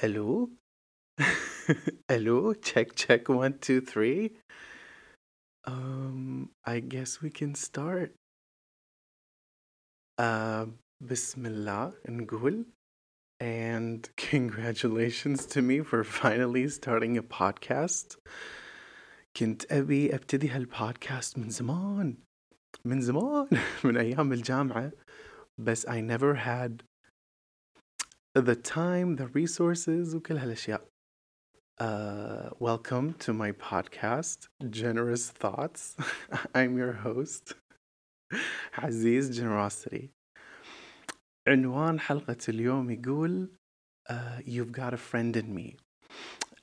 Hello? Hello? Check, check, one, two, three. Um, I guess we can start. Uh, Bismillah نقول and congratulations to me for finally starting a podcast. كنت أبي أبتدي هالبودكاست من زمان من زمان من أيام الجامعة بس I never had the time, the resources وكل هالأشياء. Uh, welcome to my podcast, Generous Thoughts. I'm your host, عزيز Generosity. عنوان حلقة اليوم يقول uh, You've got a friend in me.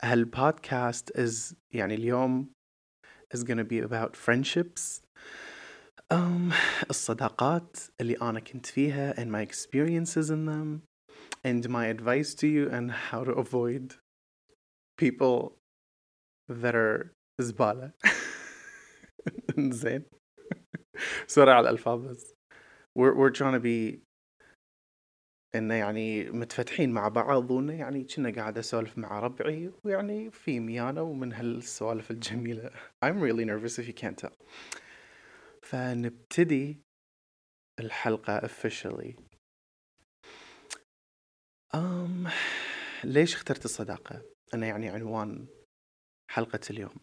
هالبودكاست is يعني اليوم is gonna be about friendships um, الصداقات اللي أنا كنت فيها and my experiences in them And my advice to you and how to avoid people that are زبالة زين سوري على الألفاظ بس we're, we're trying to be إنه يعني متفتحين مع بعض وإنه يعني كنا قاعد أسولف مع ربعي ويعني في ميانة ومن هالسوالف الجميلة. I'm really nervous if you can't tell. فنبتدي الحلقة officially. Um, ليش اخترت الصداقة؟ أنا يعني عنوان حلقة اليوم.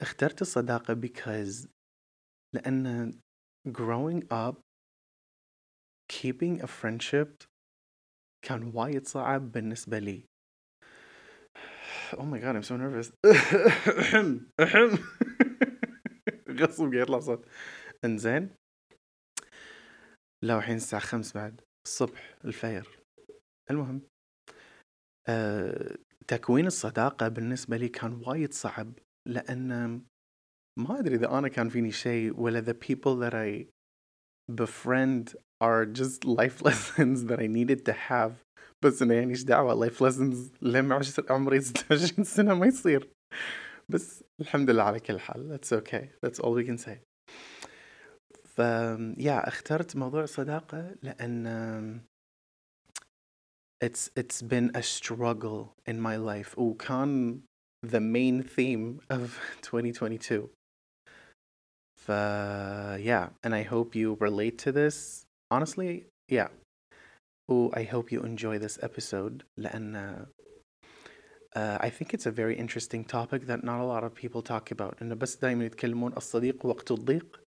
اخترت الصداقة because لأن growing up keeping a friendship كان وايد صعب بالنسبة لي. Oh my god I'm so nervous. أحم أحم غصب يطلع صوت. انزين. لا الحين الساعة خمس بعد. الصبح الفير المهم. أه تكوين الصداقة بالنسبة لي كان وايد صعب لأن ما أدري إذا أنا كان فيني شيء ولا the people that I befriend are just life lessons that I needed to have. بس إنه يعني إيش دعوة؟ life lessons لما عشت عمري 26 سنة ما يصير. بس الحمد لله على كل حال that's okay that's all we can say. ف يا اخترت موضوع الصداقة لأن it's it's been a struggle in my life وكان the main theme of 2022 ف yeah and I hope you relate to this honestly yeah و I hope you enjoy this episode لأن uh, I think it's a very interesting topic that not a lot of people talk about إنه بس دايما يتكلمون الصديق وقت الضيق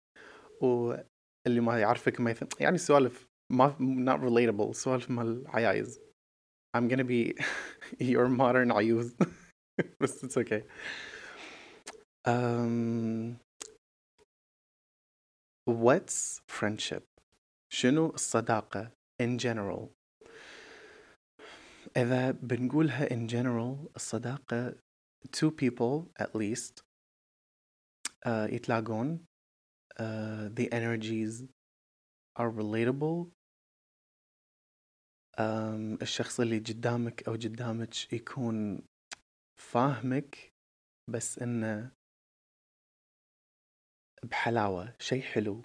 واللي ما يعرفك ما يفهم يعني سوالف ما not relatable سوالف مال عيايز I'm gonna be your modern عيوز بس it's okay um, what's friendship شنو الصداقة in general إذا بنقولها in general الصداقة two people at least uh, يتلاقون uh, the energies are relatable um, الشخص اللي قدامك أو قدامك يكون فاهمك بس إنه بحلاوة شيء حلو.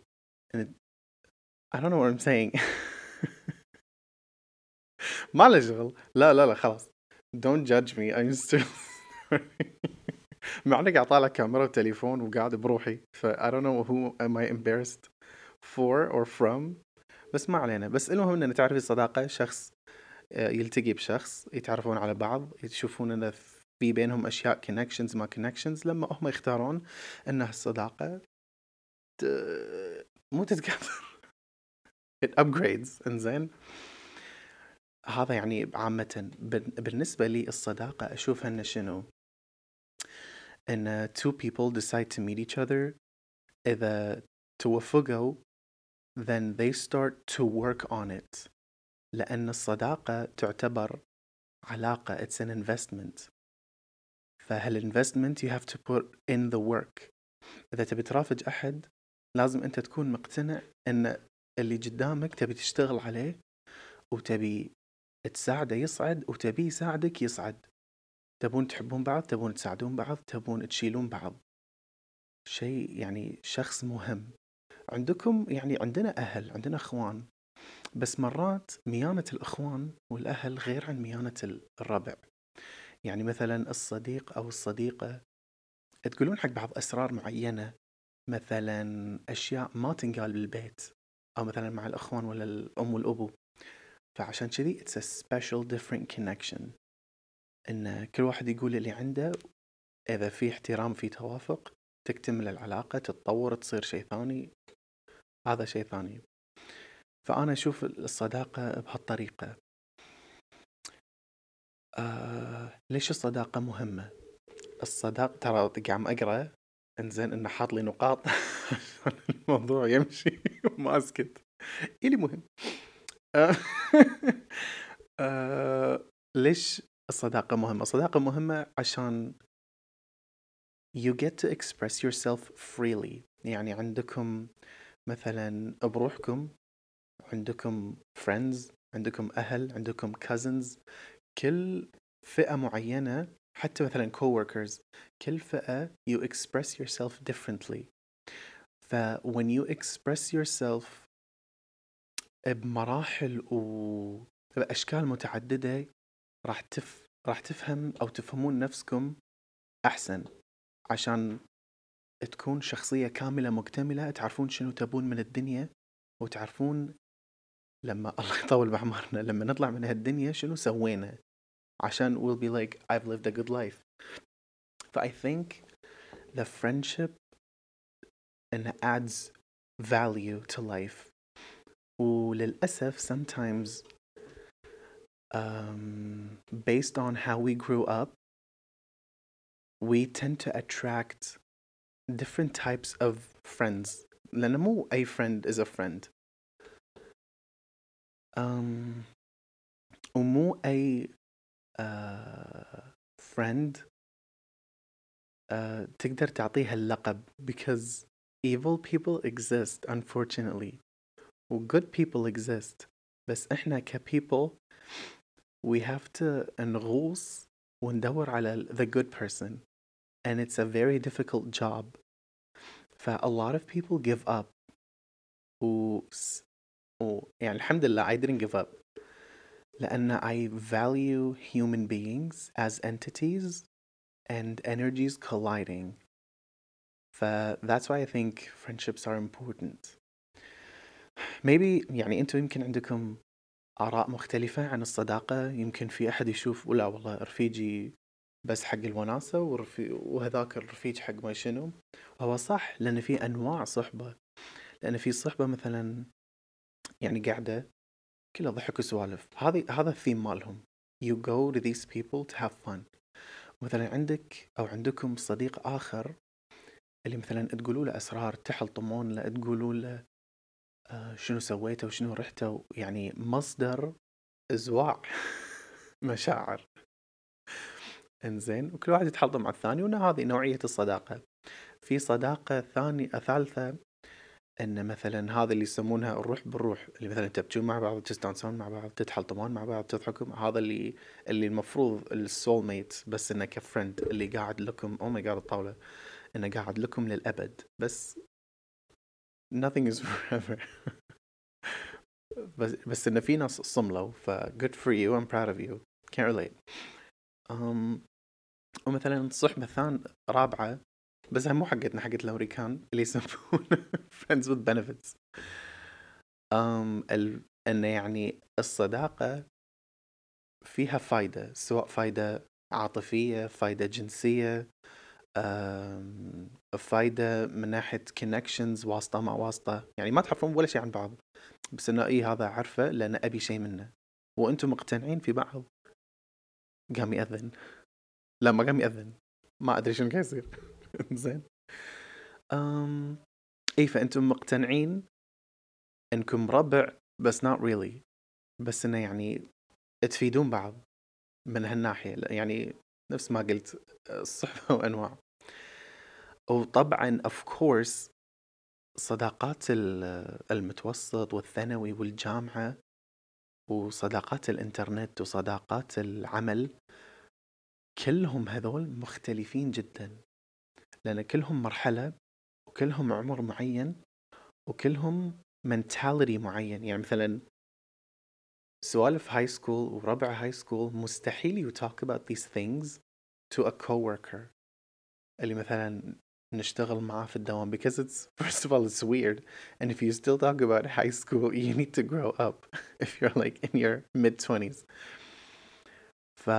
I don't know what I'm saying. ما له شغل. لا لا لا خلاص. Don't judge me. I'm still مع إني قاعد طالع كاميرا وتليفون وقاعد بروحي ف I don't know who am I embarrassed for or from. بس ما علينا. بس المهم ان تعرفي الصداقة شخص يلتقي بشخص يتعرفون على بعض يشوفون ان في بينهم أشياء connections ما connections لما هم يختارون إن الصداقة مو تتكاثر upgrades. إنزين. هذا يعني عامة بالنسبة لي الصداقة أشوفها إن شنو؟ إن two people decide to meet each other. إذا توفقوا then they start to work on it. لأن الصداقة تعتبر علاقة. It's an investment. فهالinvestment you have to put in the work. إذا تبي ترافج أحد لازم أنت تكون مقتنع إن اللي قدامك تبي تشتغل عليه وتبي تساعده يصعد وتبي يساعدك يصعد. تبون تحبون بعض تبون تساعدون بعض تبون تشيلون بعض. شيء يعني شخص مهم. عندكم يعني عندنا أهل عندنا أخوان بس مرات ميانة الإخوان والأهل غير عن ميانة الربع. يعني مثلا الصديق أو الصديقة تقولون حق بعض أسرار معينة مثلا أشياء ما تنقال بالبيت أو مثلا مع الأخوان ولا الأم والأبو. فعشان كذي it's a special different connection. إن كل واحد يقول اللي عنده إذا في احترام في توافق تكتمل العلاقة تتطور تصير شيء ثاني. هذا شيء ثاني. فأنا أشوف الصداقة بهالطريقة. آه ليش الصداقة مهمة؟ الصداقة ترى قاعد أقرأ. إنزين إنه حاط لي نقاط. عشان الموضوع يمشي وما أسكت. إلي مهم. آه، آه، ليش الصداقة مهمة؟ الصداقة مهمة عشان you get to express yourself freely. يعني عندكم مثلا بروحكم عندكم friends عندكم أهل عندكم cousins كل فئة معينة حتى مثلا coworkers كل فئة you express yourself differently. ف when you express yourself بمراحل وبأشكال متعددة راح تف راح تفهم أو تفهمون نفسكم أحسن. عشان تكون شخصية كاملة مكتملة تعرفون شنو تبون من الدنيا؟ وتعرفون لما الله يطول بعمرنا لما نطلع من هالدنيا شنو سوينا؟ عشان we'll be like I've lived a good life. ف I think the friendship and adds value to life. وللأسف sometimes um, based on how we grew up we tend to attract different types of friends لأن مو أي friend is a friend um, ومو أي uh, friend uh, تقدر تعطيها اللقب because evil people exist unfortunately و good people exist بس احنا ك people we have to نغوص وندور على the good person and it's a very difficult job ف a lot of people give up و, و يعني الحمد لله I didn't give up لأن I value human beings as entities and energies colliding. ف that's why I think friendships are important. Maybe يعني أنتم يمكن عندكم آراء مختلفة عن الصداقة يمكن في أحد يشوف ولا والله رفيجي بس حق الوناسة ورفي... وهذاك الرفيج حق ما شنو؟ وهو صح لأن في أنواع صحبة. لأن في صحبة مثلا يعني قاعدة كلها ضحك وسوالف. هذه هذا الثيم مالهم. You go to these people to have fun. مثلا عندك أو عندكم صديق آخر اللي مثلا تقولوا له أسرار تحلطمون له تقولوا له آه شنو سويته وشنو رحته يعني مصدر إزواع مشاعر. إنزين وكل واحد يتحلطم مع الثاني وهنا هذه نوعية الصداقة. في صداقة ثانية ثالثة إن مثلا هذا اللي يسمونها الروح بالروح اللي مثلا تبكون مع بعض تستانسون مع بعض تتحلطمون مع بعض تضحكون هذا اللي اللي المفروض السول ميت بس إنه كفرند اللي قاعد لكم أو ماي جاد الطاولة إنه قاعد لكم للأبد. بس nothing is forever. بس بس إنه في ناس صملوا ف good for you I'm proud of you. Can't relate. Um, ومثلا صحبة ثان رابعة بس مو حقتنا حقت الأمريكان اللي يسمون friends with benefits. um, ال... انه يعني الصداقة فيها فايدة سواء فايدة عاطفية فايدة جنسية um, فايدة من ناحية connections واسطة مع واسطة. يعني ما تعرفون ولا شيء عن بعض بس إنه إي هذا عارفه لأن أبي شيء منه. وأنتم مقتنعين في بعض. قام يأذن. لا ما قام يأذن ما أدري شنو قاعد يصير. زين. أم... اي فأنتم مقتنعين إنكم ربع بس not really. بس إنه يعني تفيدون بعض من هالناحية. يعني نفس ما قلت الصحبة وأنواع. وطبعا of course صداقات المتوسط والثانوي والجامعة وصداقات الإنترنت وصداقات العمل كلهم هذول مختلفين جدا لأن كلهم مرحلة وكلهم عمر معين وكلهم mentality معين يعني مثلا سوالف high school وربع high school مستحيل you talk about these things to a coworker اللي مثلا نشتغل معاه في الدوام because it's first of all it's weird and if you still talk about high school you need to grow up if you're like in your mid 20s ف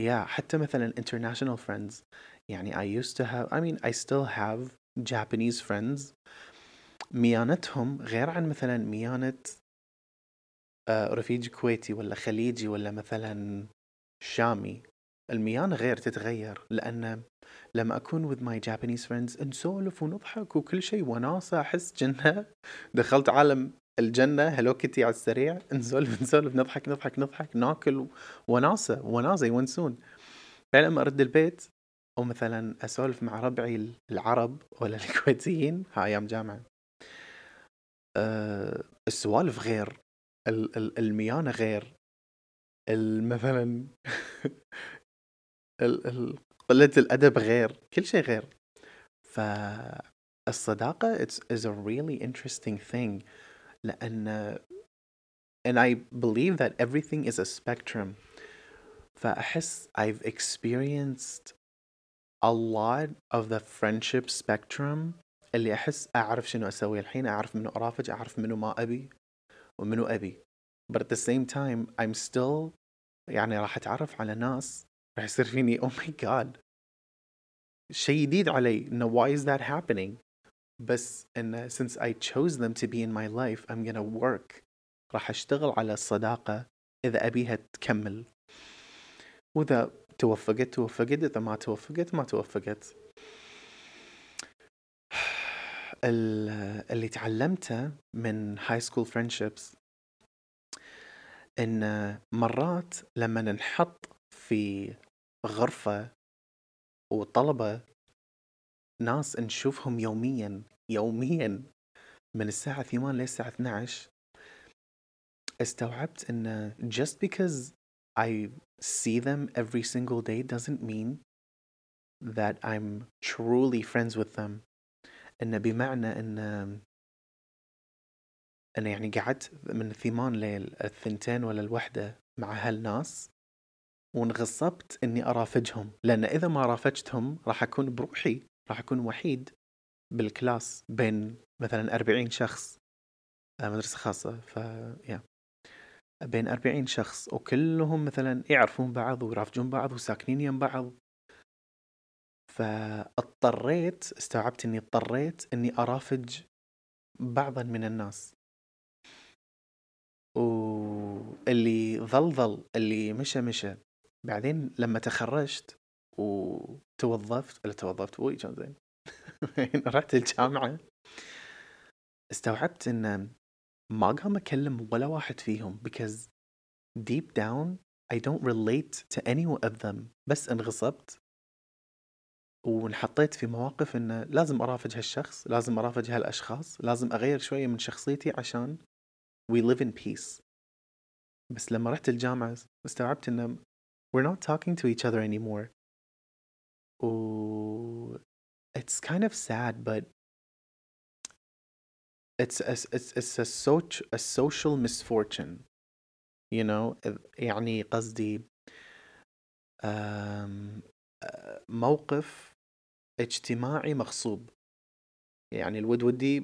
yeah حتى مثلا international friends. يعني I used to have I mean I still have Japanese friends. ميانتهم غير عن مثلا ميانة آه، رفيج كويتي ولا خليجي ولا مثلا شامي. الميانة غير تتغير لأن لما أكون with my Japanese friends. نسولف ونضحك وكل شيء وناسة أحس جنة دخلت عالم الجنة هلو كيتي على السريع نسولف نسولف نضحك نضحك نضحك ناكل وناسة وناسة يونسون بعدين لما أرد البيت ومثلا أسولف مع ربعي العرب ولا الكويتيين ها أيام جامعة. أه السوالف غير الميانة غير مثلا قلة الأدب غير كل شيء غير. فالصداقة it's is a really interesting thing. لأن and I believe that everything is a spectrum فأحس I've experienced a lot of the friendship spectrum اللي أحس أعرف شنو أسوي الحين أعرف منو أرافج أعرف منو ما أبي ومنو أبي but at the same time I'm still يعني راح أتعرف على ناس راح يصير فيني oh my god شيء جديد علي انه why is that happening بس انه since I chose them to be in my life I'm gonna work. راح أشتغل على الصداقة إذا أبيها تكمل. وإذا توفقت توفقت. إذا ما توفقت ما توفقت. اللي تعلمته من high school friendships إن مرات لما ننحط في غرفة وطلبة ناس نشوفهم يوميا يوميا من الساعة 8 للساعة 12 استوعبت إن just because I see them every single day doesn't mean that I'm truly friends with them. انه بمعنى إن أنا يعني قعدت من ثمان للثنتين ولا الوحدة مع هالناس وانغصبت إني أرافجهم. لأن إذا ما رافجتهم راح أكون بروحي. راح اكون وحيد بالكلاس بين مثلا 40 شخص. آه، مدرسة خاصة ف يا بين 40 شخص وكلهم مثلا يعرفون بعض ويرافجون بعض وساكنين يم بعض. فاضطريت استوعبت إني اضطريت إني أرافج بعضا من الناس. واللي ظل ظل اللي مشى مشى. بعدين لما تخرجت وتوظفت ولا توظفت وي كان زين. رحت الجامعة. استوعبت إن ما قام أكلم ولا واحد فيهم because deep down I don't relate to any of them. بس انغصبت. وانحطيت في مواقف انه لازم أرافج هالشخص لازم أرافج هالأشخاص لازم أغير شوية من شخصيتي عشان we live in peace. بس لما رحت الجامعة استوعبت انه we're not talking to each other anymore. و it's kind of sad but it's a, it's it's a soch a social misfortune you know يعني قصدي موقف اجتماعي مغصوب يعني الود ودي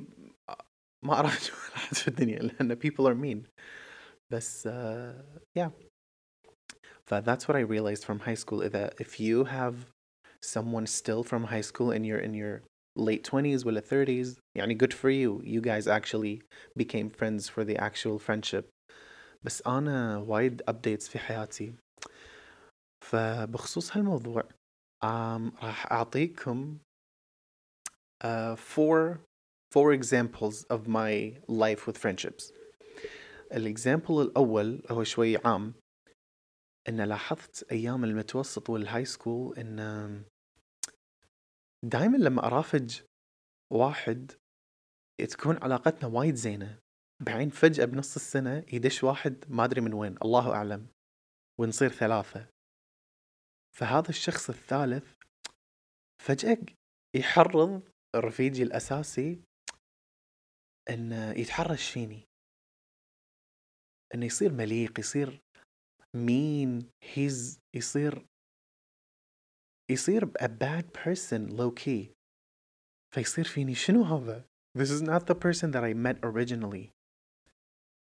ما اعرف احد في الدنيا لان people are mean بس uh, yeah ف that's what I realized from high school إذا if you have someone still from high school and you're in your late 20s ولا 30s يعني good for you you guys actually became friends for the actual friendship بس أنا وايد updates في حياتي فبخصوص هالموضوع um, راح أعطيكم uh, four four examples of my life with friendships الإكزامبل الأول هو شوي عام إن لاحظت أيام المتوسط والهاي سكول إن دائما لما أرافج واحد تكون علاقتنا وايد زينة. بعدين فجأة بنص السنة يدش واحد ما أدري من وين الله أعلم ونصير ثلاثة. فهذا الشخص الثالث فجأة يحرض رفيجي الأساسي إنه يتحرش فيني. إنه يصير مليق يصير مين هيز يصير يصير a bad person low key فيصير فيني شنو هذا؟ This is not the person that I met originally.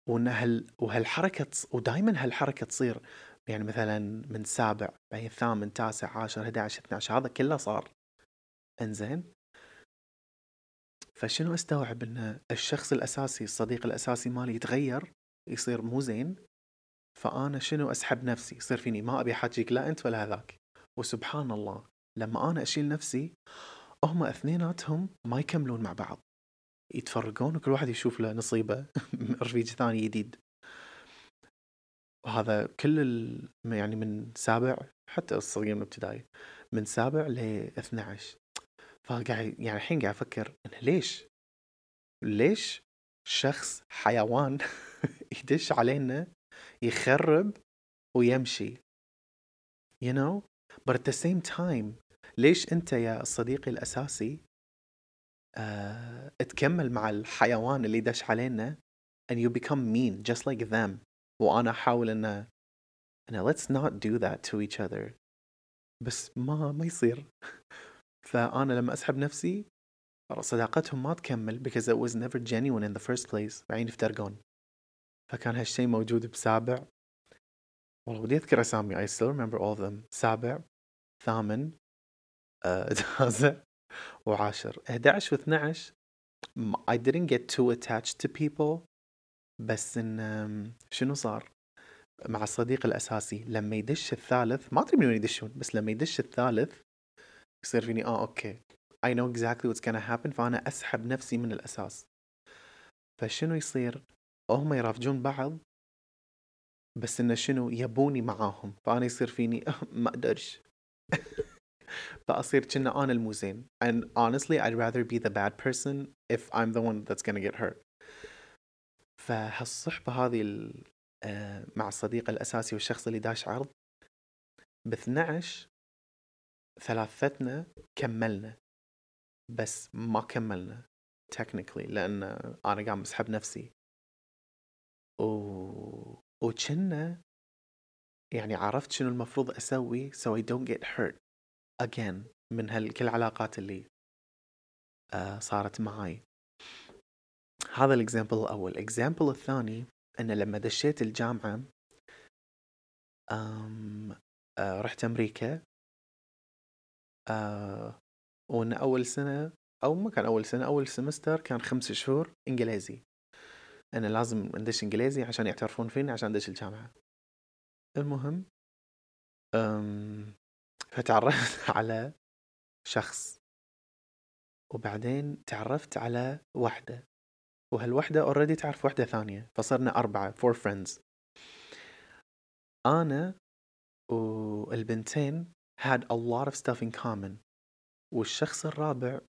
وإن هال وهالحركة. ودائما هالحركة تصير. يعني مثلا من سابع بعدين ثامن تاسع عاشر 11 12 هذا كله صار. إنزين. فشنو أستوعب؟ إن الشخص الأساسي الصديق الأساسي مالي يتغير يصير مو زين. فأنا شنو أسحب نفسي؟ يصير فيني ما أبي أحاكيك لا أنت ولا هذاك. وسبحان الله لما أنا أشيل نفسي هم اثنيناتهم ما يكملون مع بعض. يتفرقون وكل واحد يشوف له نصيبه رفيج ثاني جديد. وهذا كل ال... يعني من سابع حتى الصغير من ابتدائي من سابع ل 12 فقاعد يعني الحين قاعد أفكر إنه ليش؟ ليش شخص حيوان يدش علينا يخرب ويمشي؟ You know but at the same time ليش أنت يا صديقي الأساسي uh, تكمل مع الحيوان اللي دش علينا and you become mean just like them وأنا أحاول انه انه let's not do that to each other. بس ما ما يصير. فأنا لما أسحب نفسي صداقتهم ما تكمل because it was never genuine in the first place. بعدين يفترقون فكان هالشيء موجود بسابع. والله ودي أذكر أسامي I still remember all of them. سابع. ثامن تاسع وعاشر 11 و 12 I didn't get too attached to people بس إن شنو صار؟ مع الصديق الأساسي. لما يدش الثالث ما أدري من وين يدشون بس لما يدش الثالث يصير فيني آه أوكي. I know exactly what's gonna happen فأنا أسحب نفسي من الأساس. فشنو يصير؟ هم يرافجون بعض بس إنه شنو؟ يبوني معاهم. فأنا يصير فيني ما أقدرش فاصير كنا أنا المو زين and honestly I'd rather be the bad person if I'm the one that's gonna get hurt. فهالصحبة هذه. آه، مع الصديق الأساسي والشخص اللي داش عرض ب 12 ثلاثتنا كملنا. بس ما كملنا technically لأن أنا قاعد مسحب نفسي. و... وكنا يعني عرفت شنو المفروض أسوي so I don't get hurt again من هالكل العلاقات اللي آه صارت معاي. هذا ال example الأول. ال example الثاني أن لما دشيت الجامعة أم آه رحت أمريكا آه وأن أول سنة أو ما كان أول سنة أول سمستر كان خمس شهور إنجليزي. أنا لازم ندش إنجليزي عشان يعترفون فيني عشان أدش الجامعة. المهم أم فتعرفت على شخص. وبعدين تعرفت على وحدة. وهالوحدة اوريدي تعرف وحدة ثانية. فصرنا أربعة four friends. أنا والبنتين had a lot of stuff in common. والشخص الرابع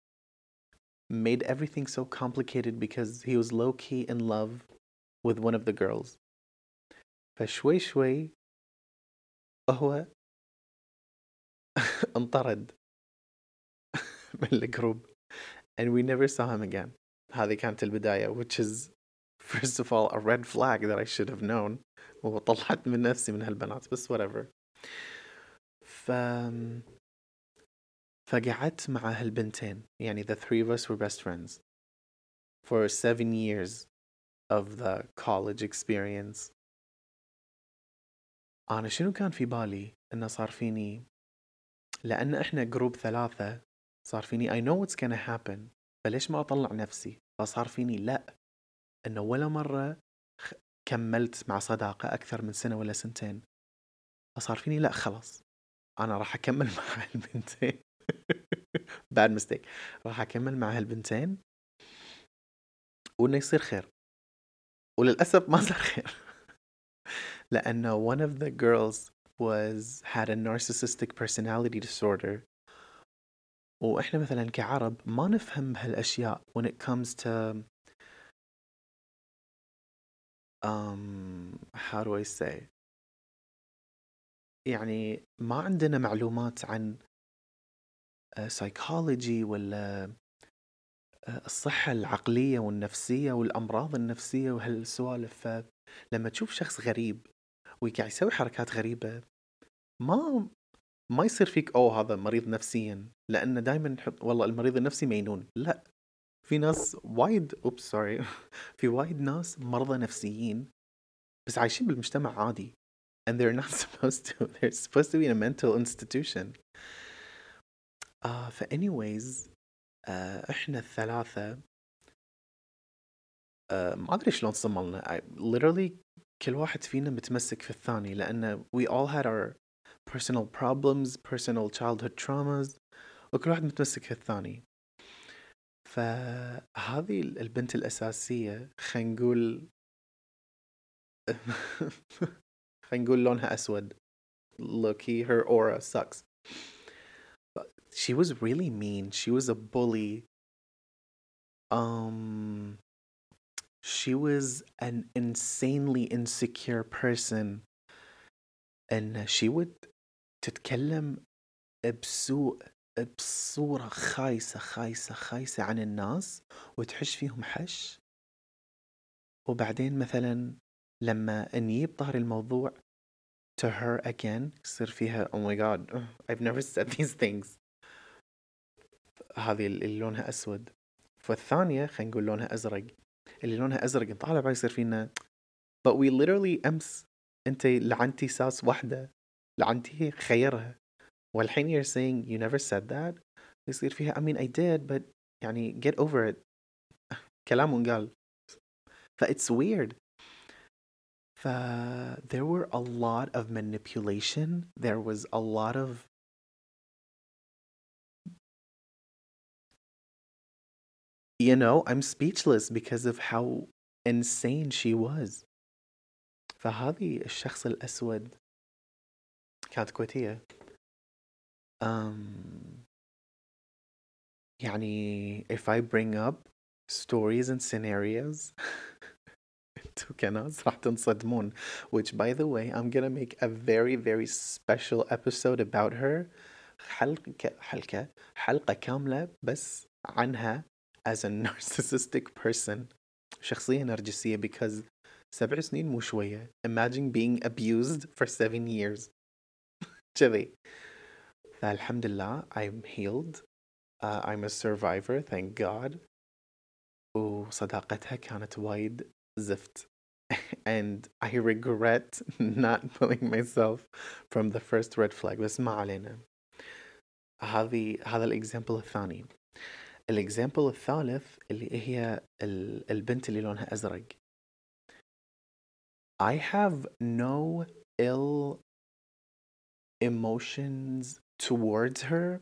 made everything so complicated because he was low key in love with one of the girls. فشوي شوي هو انطرد من الجروب and we never saw him again هذه كانت البداية which is first of all a red flag that I should have known وطلعت من نفسي من هالبنات بس whatever ف فقعدت مع هالبنتين يعني the three of us were best friends for seven years of the college experience أنا شنو كان في بالي إنه صار فيني؟ لأن إحنا جروب ثلاثة صار فيني I know what's gonna happen فليش ما أطلع نفسي؟ فصار فيني لا. إنه ولا مرة كملت مع صداقة أكثر من سنة ولا سنتين. فصار فيني لا خلاص. أنا راح أكمل مع البنتين bad mistake. راح أكمل مع هالبنتين. وإنه يصير خير. وللأسف ما صار خير. لأنه one of the girls was had a narcissistic personality disorder. وإحنا مثلا كعرب ما نفهم هالأشياء when it comes to um, how do I say? يعني ما عندنا معلومات عن سايكولوجي ولا الصحة العقلية والنفسية والأمراض النفسية وهالسوالف. لما تشوف شخص غريب وقاعد يسوي حركات غريبة. ما ما يصير فيك أوه هذا مريض نفسيا لأن دائما نحط والله المريض النفسي مينون. لا في ناس وايد أوبس سوري. في وايد ناس مرضى نفسيين بس عايشين بالمجتمع عادي. And they're not supposed to they're supposed to be in a mental institution. آه ف anyways آه إحنا الثلاثة آه ما أدري شلون صملنا. Literally كل واحد فينا متمسك في الثاني لأن we all had our personal problems personal childhood traumas وكل واحد متمسك في الثاني فهذه البنت الأساسية خلينا نقول خلينا نقول لونها أسود Loki, her aura sucks. But she was really mean. She was a bully. Um, she was an insanely insecure person. And she would تتكلم بسوء بصورة خايسة خايسة خايسة عن الناس وتحش فيهم حش. وبعدين مثلا لما نجيب ظهر الموضوع to her again يصير فيها oh my god I've never said these things. هذه اللي لونها أسود. فالثانية خلينا نقول لونها أزرق. اللي لونها أزرق نطالع بعد يصير فينا but we literally أمس أنت لعنتي ساس واحدة لعنتي خيرها والحين you're saying you never said that يصير فيها I mean I did but يعني get over it كلام انقال ف it's weird ف there were a lot of manipulation there was a lot of you know I'm speechless because of how insane she was فهذه الشخص الأسود كانت كويتية um, يعني if I bring up stories and scenarios انتوا كناس راح تنصدمون which by the way I'm gonna make a very very special episode about her حلقة حلقة حلقة كاملة بس عنها as a narcissistic person شخصية نرجسية because سبع سنين مو شوية imagine being abused for seven years كذي فالحمد لله I'm healed uh, I'm a survivor thank God وصداقتها كانت وايد زفت and I regret not pulling myself from the first red flag بس ما علينا هذه هذا الاكزامبل الثاني الاكزامبل الثالث اللي هي البنت اللي لونها ازرق I have no ill emotions towards her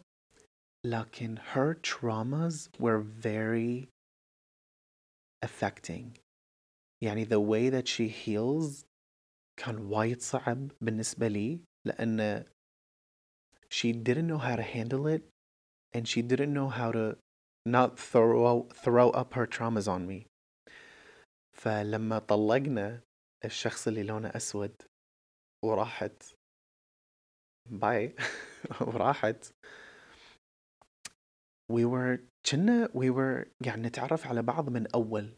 لكن her traumas were very affecting يعني the way that she heals كان وايد صعب بالنسبة لي لأن she didn't know how to handle it and she didn't know how to not throw throw up her traumas on me. فلما طلقنا الشخص اللي لونه أسود وراحت. باي وراحت. We were كنا we were قاعد نتعرف على بعض من أول.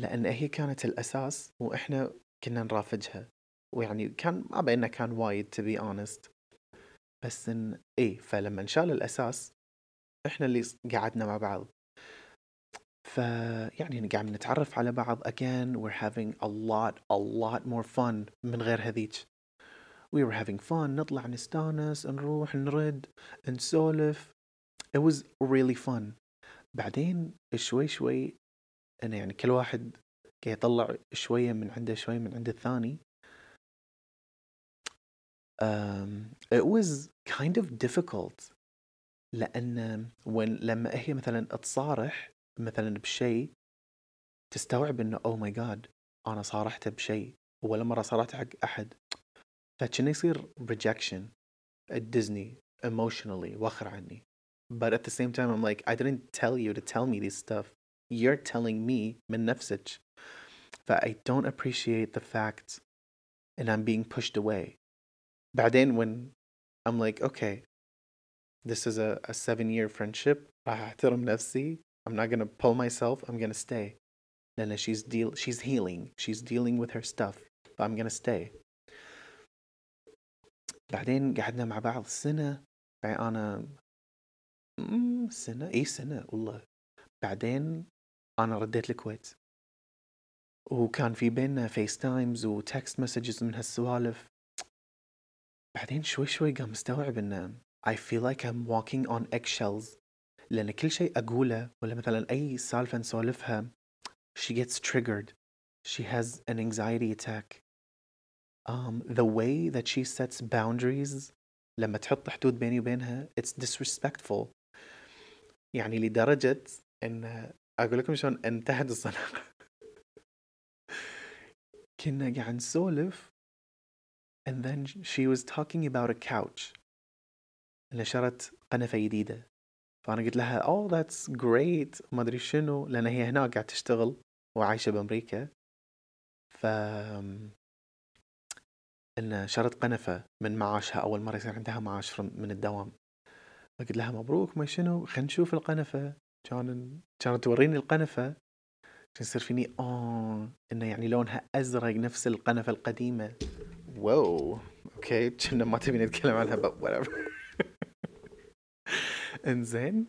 لأن هي كانت الأساس وإحنا كنا نرافجها. ويعني كان ما بيننا كان وايد to be honest. بس إن إيه فلما انشال الأساس إحنا اللي قعدنا مع بعض. فيعني قاعد نتعرف على بعض again. We're having a lot a lot more fun من غير هذيك we were having fun. نطلع نستانس نروح نرد نسولف. It was really fun. بعدين شوي شوي أنا يعني كل واحد قاعد يطلع شوية من عنده شوية من عند الثاني. um, it was kind of difficult لأن when لما هي مثلا تصارح مثلا بشيء تستوعب انه اوه ماي جاد أنا صارحته بشيء ولا مره صارحته حق احد فكان يصير rejection ديزني emotionally وخر عني but at the same time I'm like I didn't tell you to tell me this stuff you're telling me من نفسك ف I don't appreciate the fact and I'm being pushed away بعدين when I'm like okay this is a, a seven year friendship راح احترم نفسي I'm not gonna pull myself. I'm gonna stay. لأن she's deal she's healing. She's dealing with her stuff ف I'm gonna stay. بعدين قعدنا مع بعض سنة. يعني أنا سنة؟ إي سنة؟ والله. بعدين أنا رديت الكويت. وكان في بيننا FaceTimes و text messages من هالسوالف. بعدين شوي شوي قام مستوعب ان I feel like I'm walking on eggshells لأن كل شيء أقوله ولا مثلا أي سالفة نسولفها she gets triggered she has an anxiety attack um, the way that she sets boundaries لما تحط حدود بيني وبينها it's disrespectful يعني لدرجة ان اقول لكم شلون انتهت الصداقة كنا قاعد نسولف and then she was talking about a couch اللي شرت قنفة جديدة. فأنا قلت لها oh that's great. ما أدري شنو. لأن هي هناك قاعد تشتغل وعايشة بأمريكا. فإن شرت قنفة من معاشها. أول مرة يصير عندها معاش من الدوام. فقلت لها مبروك. ما شنو؟ خلينا نشوف القنفة. كان كانت توريني القنفة. يصير فيني آه. إنه يعني لونها أزرق نفس القنفة القديمة. wow okay كنا ما تبي نتكلم عنها but whatever. إنزين.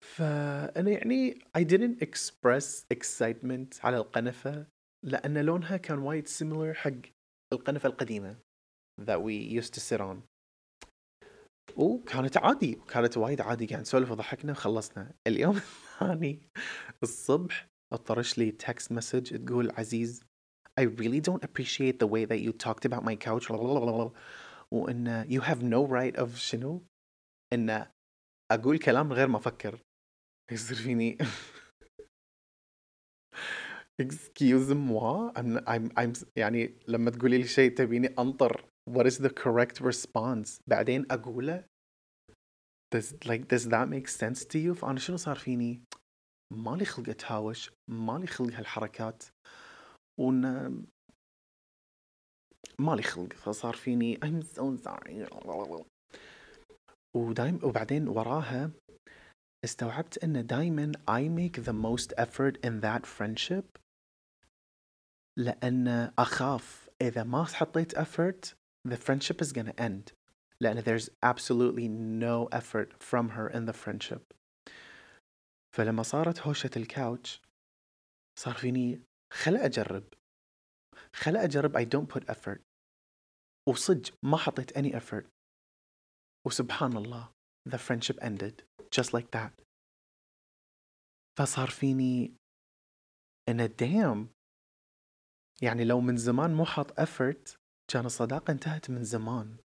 فأنا يعني I didn't express excitement على القنفة لأن لونها كان وايد similar حق القنفة القديمة that we used to sit on. وكانت عادي كانت وايد عادي قاعد نسولف وضحكنا وخلصنا. اليوم الثاني الصبح أطرش لي text message تقول عزيز I really don't appreciate the way that you talked about my couch. وان you have no right of شنو؟ ان أقول كلام غير ما أفكر يصير فيني. Excuse moi. I'm, I'm, I'm يعني لما تقولي لي شيء تبيني أنطر. What is the correct response بعدين أقوله. Does like does that make sense to you? فأنا شنو صار فيني؟ مالي خلق أتهاوش. مالي خلق هالحركات. ون مالي خلق فصار فيني. I'm so sorry. ودايم وبعدين وراها استوعبت ان دايما I make the most effort in that friendship لأن اخاف اذا ما حطيت effort the friendship is gonna end لأن there's absolutely no effort from her in the friendship فلما صارت هوشة الكاوتش صار فيني خلا أجرب خلا أجرب I don't put effort وصج ما حطيت any effort وسبحان الله the friendship ended just like that فصار فيني إن damn يعني لو من زمان مو حاط effort كان الصداقة انتهت من زمان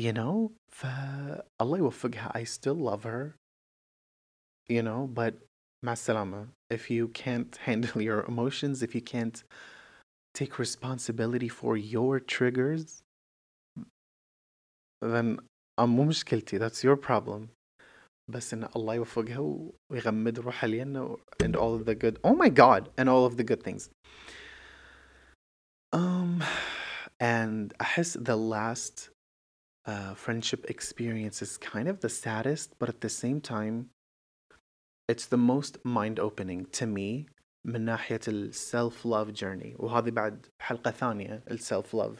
you know فالله يوفقها I still love her you know but مع السلامة if you can't handle your emotions if you can't take responsibility for your triggers then مو مشكلتي that's your problem بس ان الله يوفقها ويغمد روحها لينا and all of the good oh my god and all of the good things um and أحس the last uh, friendship experience is kind of the saddest, but at the same time, it's the most mind opening to me من ناحية ال self love journey وهذه بعد حلقة ثانية ال self love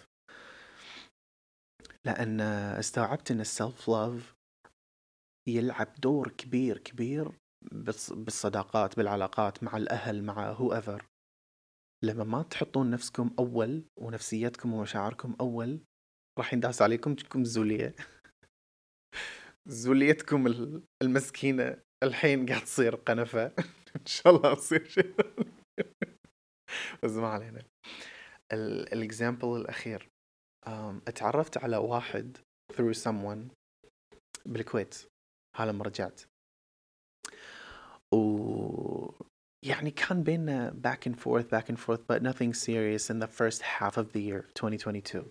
لأن استوعبت أن self love يلعب دور كبير كبير بالصداقات بالعلاقات مع الأهل مع whoever. لما ما تحطون نفسكم أول ونفسيتكم ومشاعركم أول راح ينداس عليكم تكون زولية. زوليتكم المسكينة الحين قاعد تصير قنفة. إن شاء الله تصير شيء بس ما علينا. الاكزامبل الأخير. اتعرفت على واحد through someone بالكويت هذا لما رجعت و يعني كان بيننا back and forth back and forth but nothing serious in the first half of the year 2022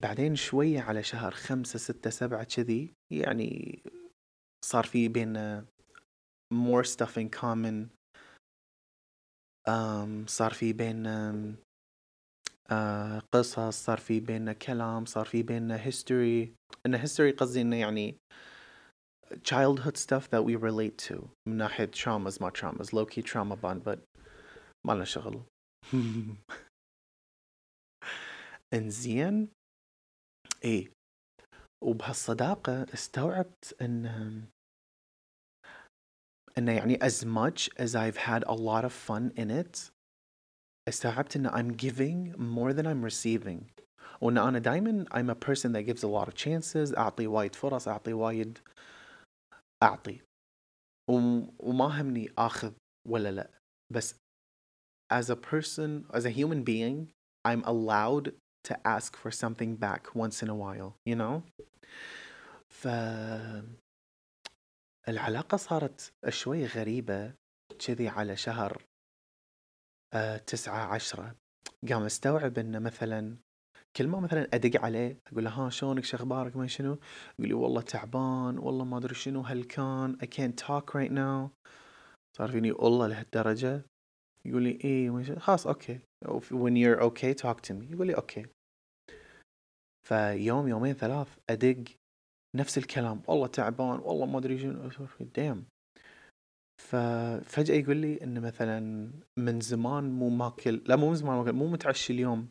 بعدين شوية على شهر خمسة ستة سبعة كذي يعني صار في بيننا more stuff in common um, صار في بيننا uh, قصص صار في بيننا كلام صار في بيننا history إن history قصدي إنه يعني childhood stuff that we relate to من ناحية traumas ما traumas low key trauma bond but ما لنا شغل انزين إيه وبهالصداقة استوعبت ان انه يعني as much as I've had a lot of fun in it استوعبت ان I'm giving more than I'm receiving وان انا دائما I'm a person that gives a lot of chances اعطي وايد فرص اعطي وايد اعطي وما همني اخذ ولا لا بس as a person as a human being I'm allowed to ask for something back once in a while you know ف العلاقة صارت شوي غريبة كذي على شهر آه تسعة عشرة. قام استوعب انه مثلا كل ما مثلا أدق عليه أقول له ها شلونك؟ شو أخبارك؟ ما شنو. يقول لي والله تعبان والله ما أدري شنو هالكان I can't talk right now. صار فيني والله لهالدرجة؟ يقول لي إيه. خلاص okay. When you're okay talk to me. يقول لي okay. فيوم يومين ثلاث أدق نفس الكلام. والله تعبان والله ما أدري شنو. دام ففجأة يقول لي إنه مثلا من زمان مو ماكل لا مو من زمان ماكل مو متعشي اليوم.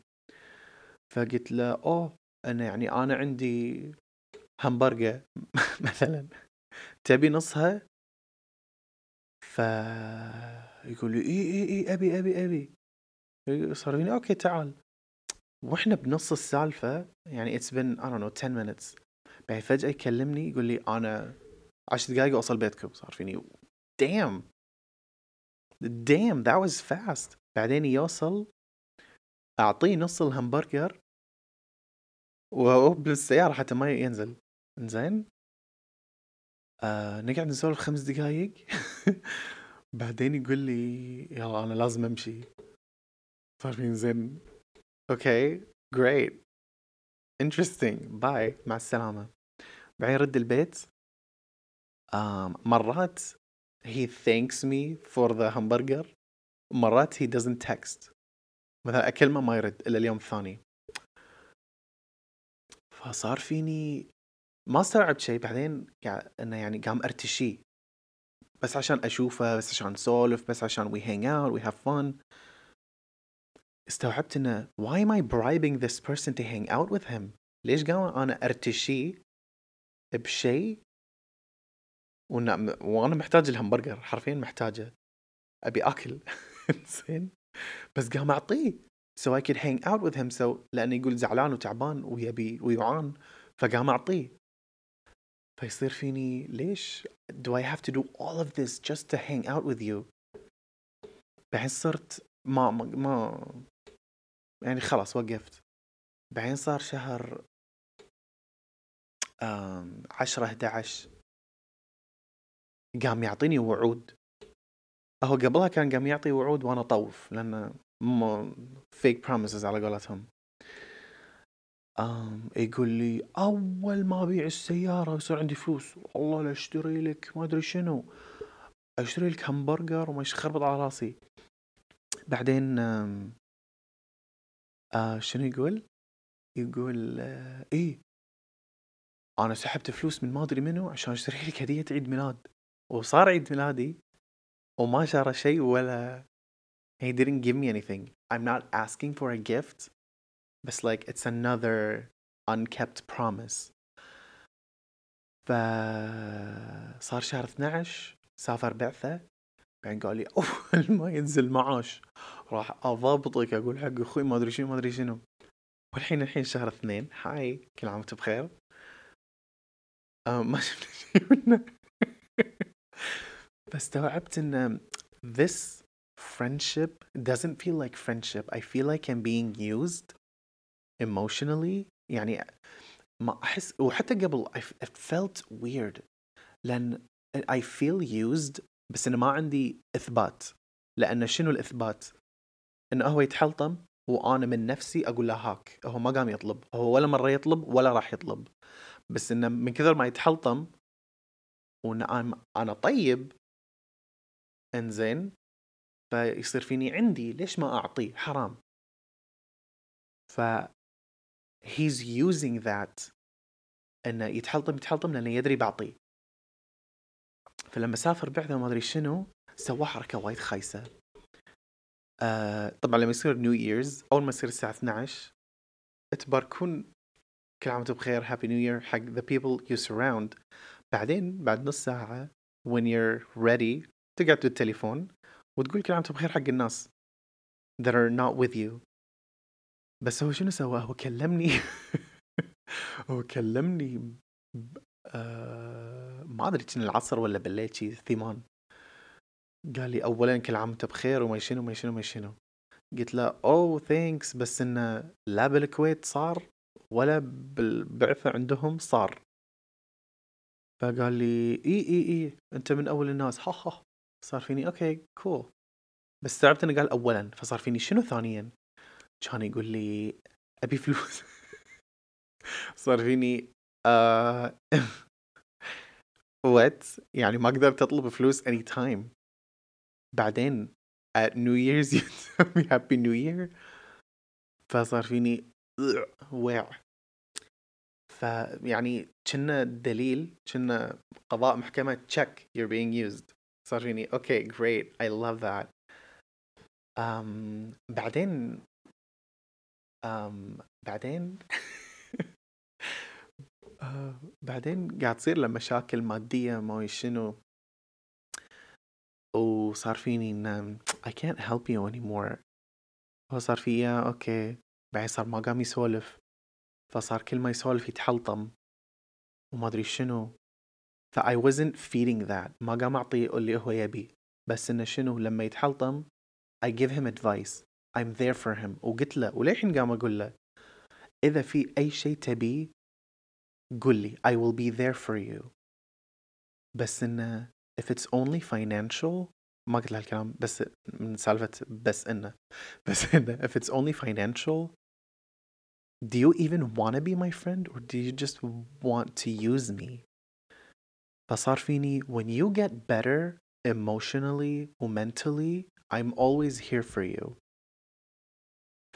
فقلت له أوه أنا يعني أنا عندي همبرجر مثلا تبي نصها؟ فيقول لي إي إي إي أبي أبي أبي. صار فيني okay تعال. وإحنا بنص السالفة يعني it's been I don't know 10 minutes. بعدين فجأة يكلمني يقول لي أنا 10 دقايق وأوصل بيتكم. صار فيني damn. Damn that was fast. بعدين يوصل أعطيه نص الهمبرجر. وهو بالسيارة حتى ما ينزل. زين آه نقعد نسولف خمس دقايق. بعدين يقول لي يلا أنا لازم أمشي. صار زين okay great interesting. bye مع السلامة. بعدين يرد البيت. um, مرات he thanks me for the hamburger. مرات he doesn't text. مثلا كلمة ما يرد إلا اليوم الثاني. فصار فيني ما استوعبت شيء. بعدين إنه يعني قام أرتشيه. بس عشان أشوفه بس عشان نسولف بس عشان we hang out we have fun. استوعبت إنه why am I bribing this person to hang out with him ليش قام أنا أرتشي بشيء وأنا محتاج الهمبرجر حرفيا محتاجه. أبي أكل. زين. بس قام أعطيه. So I could hang out with him. So لأنه يقول زعلان وتعبان ويبي ويعان. فقام أعطيه. فيصير فيني ليش do I have to do all of this just to hang out with you? بعدين صرت ما ما, ما يعني خلاص وقفت. بعدين صار شهر عشرة 11 قام يعطيني وعود. هو قبلها كان قام يعطي وعود وأنا طوف لأن فيك بروميسز على قولتهم. um, يقول لي أول ما أبيع السيارة ويصير عندي فلوس. والله لا أشتري لك ما أدري شنو. أشتري لك همبرجر وما يخربط على راسي. بعدين آه شنو يقول؟ يقول آه إيه. أنا سحبت فلوس من ما أدري منو عشان أشتري لك هدية عيد ميلاد. وصار عيد ميلادي وما شرى شيء ولا he didn't give me anything. I'm not asking for a gift بس like it's another unkept promise. فصار شهر 12 سافر بعثة بعدين قال لي أول ما ينزل معاش راح أضبطك أقول حق أخوي ما أدري شنو ما أدري شنو. والحين الحين شهر اثنين هاي كل عام وأنت بخير. آه ما شفنا شيء منه. فاستوعبت إن this friendship doesn't feel like friendship. I feel like I'm being used emotionally. يعني ما أحس وحتى قبل I felt weird. لأن I feel used بس إنه ما عندي إثبات. لأن شنو الإثبات؟ إنه هو يتحلطم وأنا من نفسي أقول له هاك. هو ما قام يطلب. هو ولا مرة يطلب ولا راح يطلب. بس إنه من كثر ما يتحلطم وإن أنا أنا طيب انزين فيصير فيني عندي ليش ما اعطيه حرام. ف he's using that. إنه يتحلطم يتحلطم لأنه يدري بعطيه فلما سافر بعده وما أدري شنو سوى حركة وايد خايسة. آه طبعا لما يصير نيو ييرز أول ما يصير الساعة 12 تباركون كل عام وأنتم بخير هابي نيو يير حق the people you surround. بعدين بعد نص ساعة when you're ready تقعد بالتليفون وتقول كل عام بخير حق الناس that are not with you. بس هو شنو سوى؟ هو كلمني. هو كلمني. آه... ما أدري كان العصر ولا بالليل شي ثمان قال لي اولا كل عام وانت بخير وما شنو ما شنو ما شنو. قلت له اوه ثانكس بس إنه لا بالكويت صار ولا بالبعثة عندهم صار. فقال لي إي إي إي أنت من أول الناس. ها ها. صار فيني okay cool بس استوعبت إنه قال اولا فصار فيني شنو ثانيا؟ كان يقول لي أبي فلوس. صار فيني آه what يعني ما قدرت أطلب فلوس anytime بعدين you tell me Happy New Year. فصار فيني وع فيعني كنا دليل كنا قضاء محكمة check you're being used. Okay great. I love that. Um, بعدين um, بعدين uh, بعدين قاعد تصير له مشاكل مادية ما شنو. وصار فيني إن I can't help you anymore. هو صار فيني okay بعدين صار ما قام يسولف. فصار كل ما يسولف يتحلطم. وما أدري شنو. ف I wasn't feeding that ما قام اعطيه اللي هو يبي بس انه شنو لما يتحلطم I give him advice I'm there for him وقلت له وللحين قام اقول له اذا في اي شيء تبيه قل لي I will be there for you بس انه if it's only financial ما قلت له هالكلام بس من سالفة بس إنه بس إنه if it's only financial do you even want to be my friend or do you just want to use me فصار فيني when you get better emotionally or mentally I'm always here for you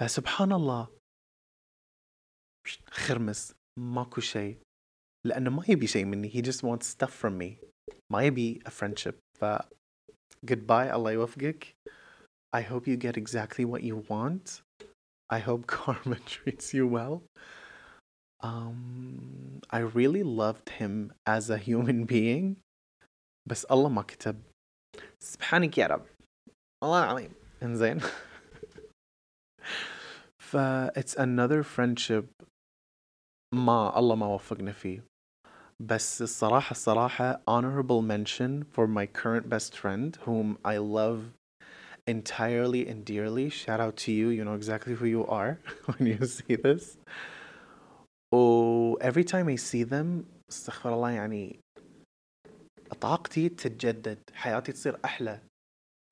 فسبحان الله خرمس ماكو شيء لأنه ما يبي شيء مني he just wants stuff from me ما يبي a friendship ف goodbye الله يوفقك I hope you get exactly what you want I hope karma treats you well um, I really loved him as a human being بس الله ما كتب سبحانك يا رب الله العظيم انزين ف it's another friendship ما الله ما وفقنا فيه بس الصراحة الصراحة honorable mention for my current best friend whom I love entirely and dearly. Shout out to you. You know exactly who you are when you see this. Oh, every time I see them استغفر الله يعني طاقتي تتجدد حياتي تصير أحلى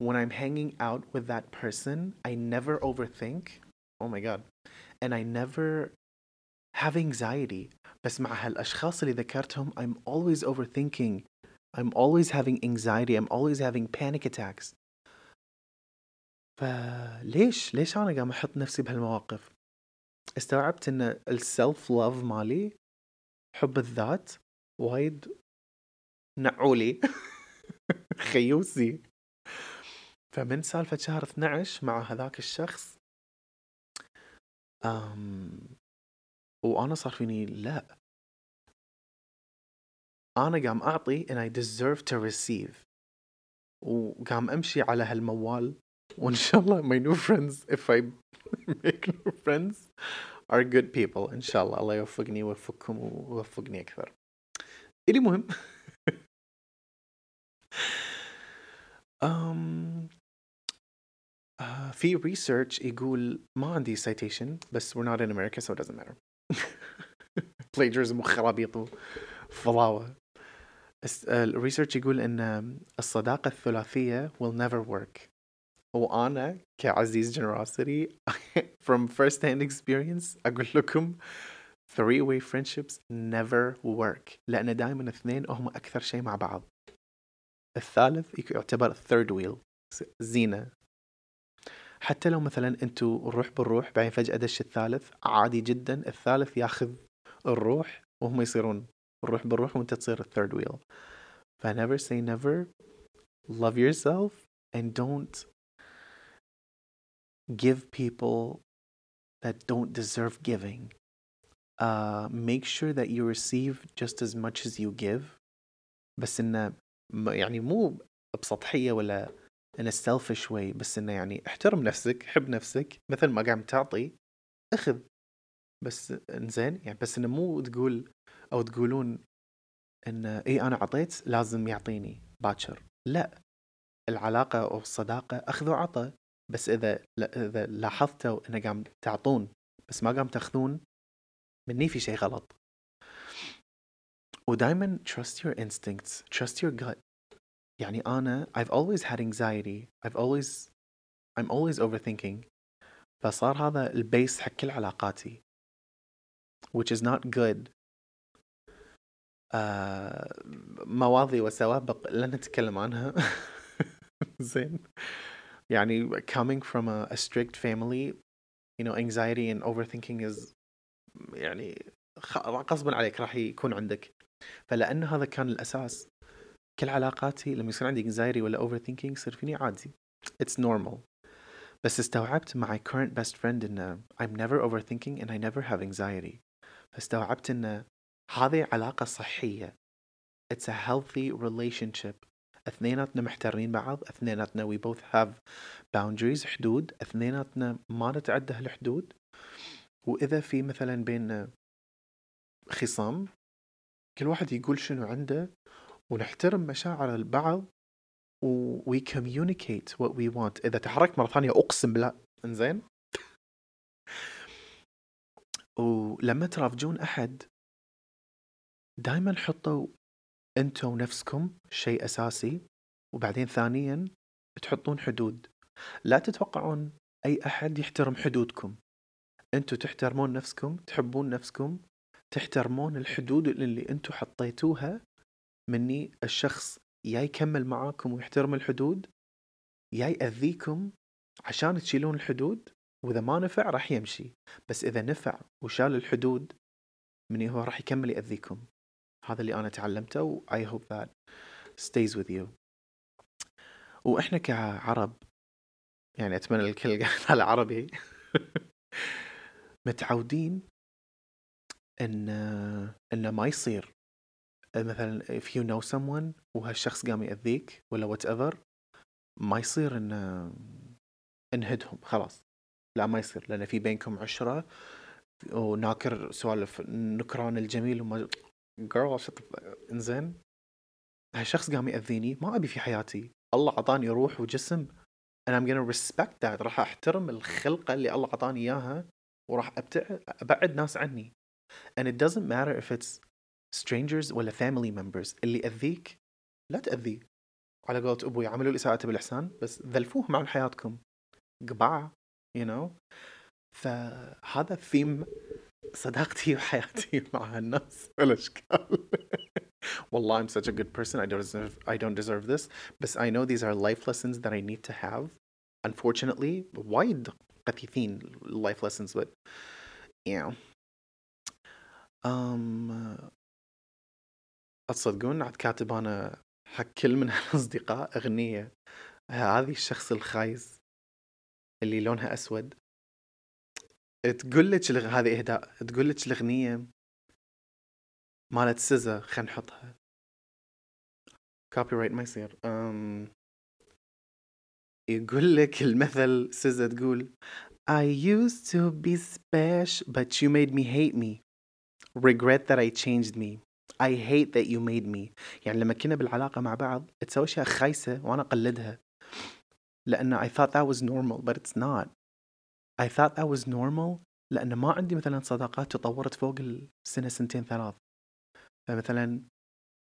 when I'm hanging out with that person I never overthink oh my god and I never have anxiety بس مع هالأشخاص اللي ذكرتهم I'm always overthinking I'm always having anxiety I'm always having panic attacks فليش ليش أنا قام أحط نفسي بهالمواقف استوعبت إن السلف لاف مالي حب الذات وايد نعولي خيوسي. فمن سالفة شهر 12 مع هذاك الشخص أم وأنا صار فيني لا. أنا قام أعطي and I deserve to receive. وقام أمشي على هالموال وإن شاء الله my new friends if I make new friends are good people إن شاء الله الله يوفقني ويوفقكم ويوفقني أكثر اللي مهم um, uh, في research يقول ما عندي citation بس we're not in America so it doesn't matter plagiarism وخرابيط وفضاوة الريسيرش يقول ان الصداقة الثلاثية will never work وأنا كعزيز generosity from first hand experience أقول لكم three way friendships never work لأن دائما اثنين هم أكثر شيء مع بعض. الثالث يعتبر third wheel زينة. حتى لو مثلا أنتوا الروح بالروح بعدين فجأة دش الثالث عادي جدا الثالث ياخذ الروح وهم يصيرون الروح بالروح وأنت تصير الثيرد ويل ف never say never love yourself and don't give people that don't deserve giving uh, make sure that you receive just as much as you give. بس انه يعني مو بسطحية ولا in a selfish way بس انه يعني احترم نفسك حب نفسك. مثل ما قاعد تعطي اخذ. بس إنزين يعني بس انه مو تقول أو تقولون إن اي أنا عطيت لازم يعطيني. باكر. لا. العلاقة أو الصداقة أخذ وعطى بس إذا إذا لاحظتوا انه قام تعطون بس ما قام تاخذون مني في شيء غلط. ودائما trust your instincts trust your gut. يعني أنا I've always had anxiety I've always I'm always overthinking. فصار هذا البيس حق كل علاقاتي. which is not good. uh, مواضي وسوابق لن نتكلم عنها. زين. يعني coming from a, a strict family you know anxiety and overthinking is يعني غصبا عليك راح يكون عندك فلأن هذا كان الأساس كل علاقاتي لما يصير عندي anxiety ولا overthinking يصير فيني عادي it's normal بس استوعبت مع current best friend إنه I'm never overthinking and I never have anxiety فاستوعبت إنه هذه علاقة صحية it's a healthy relationship اثنيناتنا محترمين بعض اثنيناتنا we both have boundaries حدود. اثنيناتنا ما نتعدى هالحدود. وإذا في مثلا بين خصام كل واحد يقول شنو عنده ونحترم مشاعر البعض و we communicate what we want. إذا تحركت مرة ثانية أقسم بالله إنزين؟ ولما ترافجون أحد دائما حطوا أنتوا نفسكم شيء أساسي وبعدين ثانيا تحطون حدود. لا تتوقعون أي أحد يحترم حدودكم. أنتوا تحترمون نفسكم تحبون نفسكم تحترمون الحدود اللي أنتوا حطيتوها. مني الشخص يا يكمل معاكم ويحترم الحدود يا يأذيكم عشان تشيلون الحدود. وإذا ما نفع راح يمشي. بس إذا نفع وشال الحدود مني هو راح يكمل يأذيكم. هذا اللي أنا تعلمته و I hope that stays with you. وإحنا كعرب يعني أتمنى الكل قاعد على عربي. متعودين إن إنه ما يصير. مثلا if you know someone وهالشخص قام يأذيك ولا whatever ما يصير إن انهدهم خلاص. لا ما يصير لأن في بينكم عشرة وناكر سوالف نكران الجميل وما girl انزين. هالشخص قام يأذيني ما أبي في حياتي. الله عطاني روح وجسم and I'm gonna respect that. راح أحترم الخلقة اللي الله عطاني إياها وراح أبعد ناس عني. And it doesn't matter if it's strangers ولا family members. اللي يأذيك لا تأذيه على قولة أبوي عملوا الإساءة بالإحسان بس ذلفوهم عن حياتكم. قبعة you know. فهذا ثيم صداقتي وحياتي مع هالناس والأشكال والله I'm such a good person I don't deserve I don't deserve this بس I know these are life lessons that I need to have unfortunately وايد قثيثين life lessons but know um, تصدقون عاد كاتب أنا حق كل من الاصدقاء اغنيه هذه الشخص الخايس اللي لونها اسود تقول لك لغ... هذه اهداء تقول لك الاغنيه مالت SZA خلينا نحطها. copyright ما يصير. أم... يقول لك المثل SZA تقول I used to be special but you made me hate me. Regret that I changed me. I hate that you made me. يعني لما كنا بالعلاقة مع بعض تسوي أشياء خايسة وأنا أقلدها. لأن I thought that was normal but it's not. I thought that was normal لأن ما عندي مثلا صداقات تطورت فوق السنة سنتين ثلاث. فمثلا